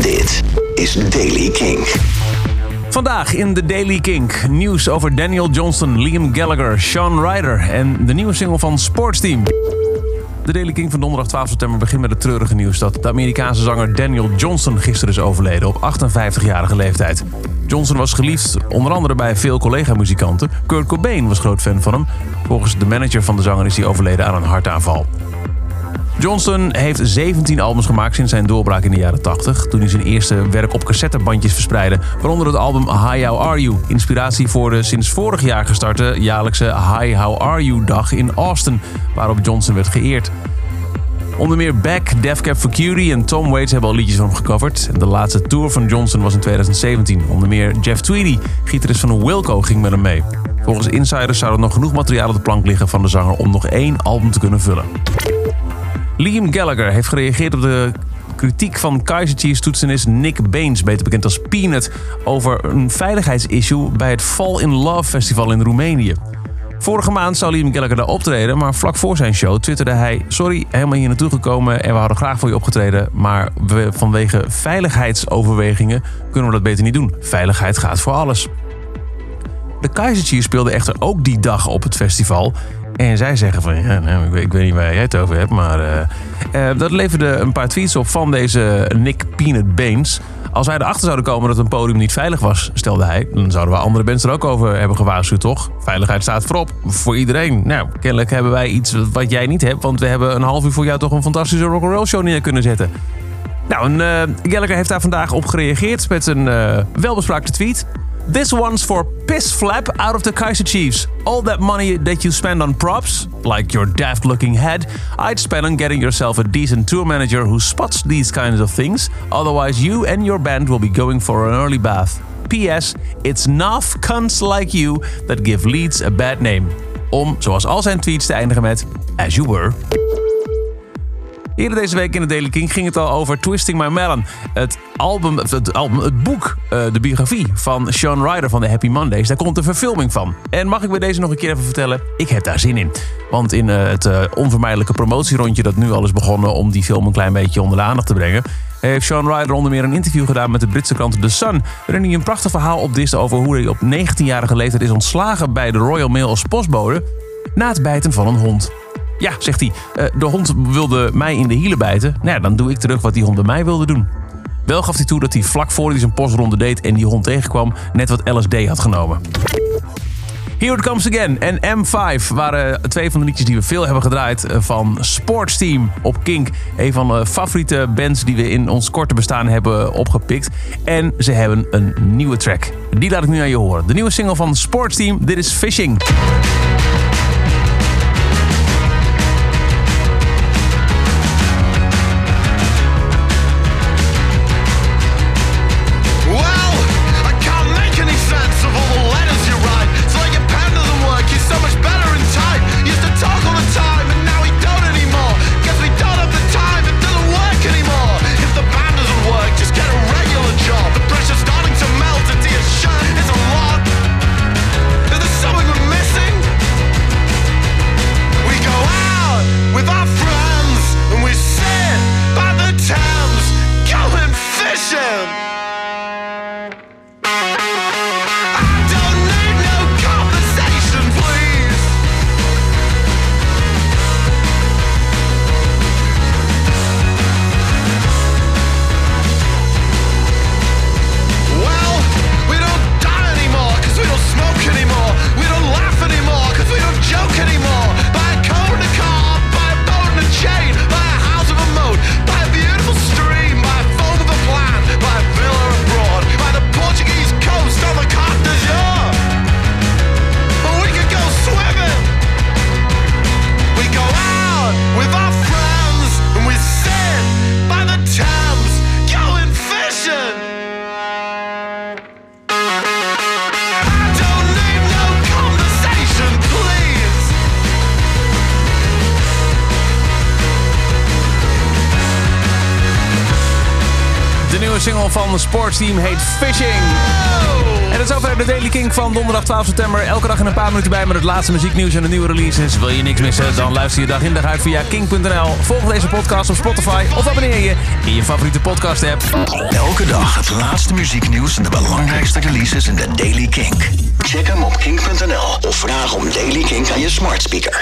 Dit is Daily King. Vandaag in de Daily Kink nieuws over Daniel Johnston, Liam Gallagher, Sean Ryder en de nieuwe single van Sportsteam. De Daily King van donderdag 12 september begint met het treurige nieuws dat de Amerikaanse zanger Daniel Johnston gisteren is overleden op 58-jarige leeftijd. Johnson was geliefd onder andere bij veel collega-muzikanten. Kurt Cobain was groot fan van hem. Volgens de manager van de zanger is hij overleden aan een hartaanval. Johnston heeft 17 albums gemaakt sinds zijn doorbraak in de jaren 80... toen hij zijn eerste werk op cassettebandjes verspreidde. Waaronder het album Hi How Are You. Inspiratie voor de sinds vorig jaar gestarte jaarlijkse Hi How Are You dag in Austin... waarop Johnson werd geëerd. Onder meer Beck, Def Cab for Cutie en Tom Waits hebben al liedjes van hem gecoverd. De laatste tour van Johnson was in 2017. Onder meer Jeff Tweedy, gitarist van Wilco, ging met hem mee. Volgens insiders zou er nog genoeg materiaal op de plank liggen van de zanger om nog één album te kunnen vullen. Liam Gallagher heeft gereageerd op de kritiek van Kaiser Chiefs toetsenist Nick Baines, beter bekend als Peanut, over een veiligheidsissue bij het Fall in Love Festival in Roemenië. Vorige maand zou Liam Gallagher daar optreden, maar vlak voor zijn show twitterde hij: Sorry, helemaal hier naartoe gekomen en we hadden graag voor je opgetreden, maar we, vanwege veiligheidsoverwegingen kunnen we dat beter niet doen. Veiligheid gaat voor alles. De Kaiser Chiefs speelden echter ook die dag op het festival en zij zeggen van, ja, nou, ik, weet, ik, weet, niet waar jij het over hebt, maar uh, uh, dat leverde een paar tweets op van deze Nick Peanut Baines. Als wij erachter zouden komen dat een podium niet veilig was, stelde hij, dan zouden we andere mensen er ook over hebben gewaarschuwd, toch? Veiligheid staat voorop, voor iedereen. Nou, kennelijk hebben wij iets wat jij niet hebt, want we hebben een half uur voor jou toch een fantastische rock'n'roll show neer kunnen zetten. Nou, en, uh, Gallagher heeft daar vandaag op gereageerd met een welbespraakte tweet. This one's for piss flap out of the Kaiser Chiefs. All that money that you spend on props, like your daft looking head, I'd spend on getting yourself a decent tour manager who spots these kinds of things. Otherwise, you and your band will be going for an early bath. P.S. It's naaf cunts like you that give Leeds a bad name. Om, zoals al zijn tweets, te eindigen met As you were. Eerder deze week in de Daily King ging het al over Twisting My Melon. Het album, het, album, het boek, uh, de biografie van Sean Ryder van de Happy Mondays. Daar komt een verfilming van. En mag ik bij deze nog een keer even vertellen? Ik heb daar zin in. Want in uh, het uh, onvermijdelijke promotierondje dat nu al is begonnen om die film een klein beetje onder de aandacht te brengen heeft Sean Ryder onder meer een interview gedaan met de Britse krant The Sun. Waarin hij een prachtig verhaal opdist over hoe hij op 19-jarige leeftijd is ontslagen bij de Royal Mail als postbode. na het bijten van een hond. Ja, zegt hij, de hond wilde mij in de hielen bijten. Nou ja, dan doe ik terug wat die hond bij mij wilde doen. Wel gaf hij toe dat hij vlak voor hij zijn postronde deed en die hond tegenkwam, net wat LSD had genomen. Here It Comes Again en M5 waren twee van de liedjes die we veel hebben gedraaid van Sportsteam op Kink. Een van de favoriete bands die we in ons korte bestaan hebben opgepikt. En ze hebben een nieuwe track. Die laat ik nu aan je horen. De nieuwe single van Sportsteam, dit is Fishing. Nieuwe single van het sportsteam heet Fishing. En dat is over de Daily King van donderdag 12 september. Elke dag in een paar minuten bij met het laatste muzieknieuws en de nieuwe releases. Wil je niks missen? Dan luister je dag in dag uit via king.nl. Volg deze podcast op Spotify of abonneer je in je favoriete podcast app. Elke dag het laatste muzieknieuws en de belangrijkste releases in de Daily Kink. Check hem op kink.nl of vraag om Daily Kink aan je smart speaker.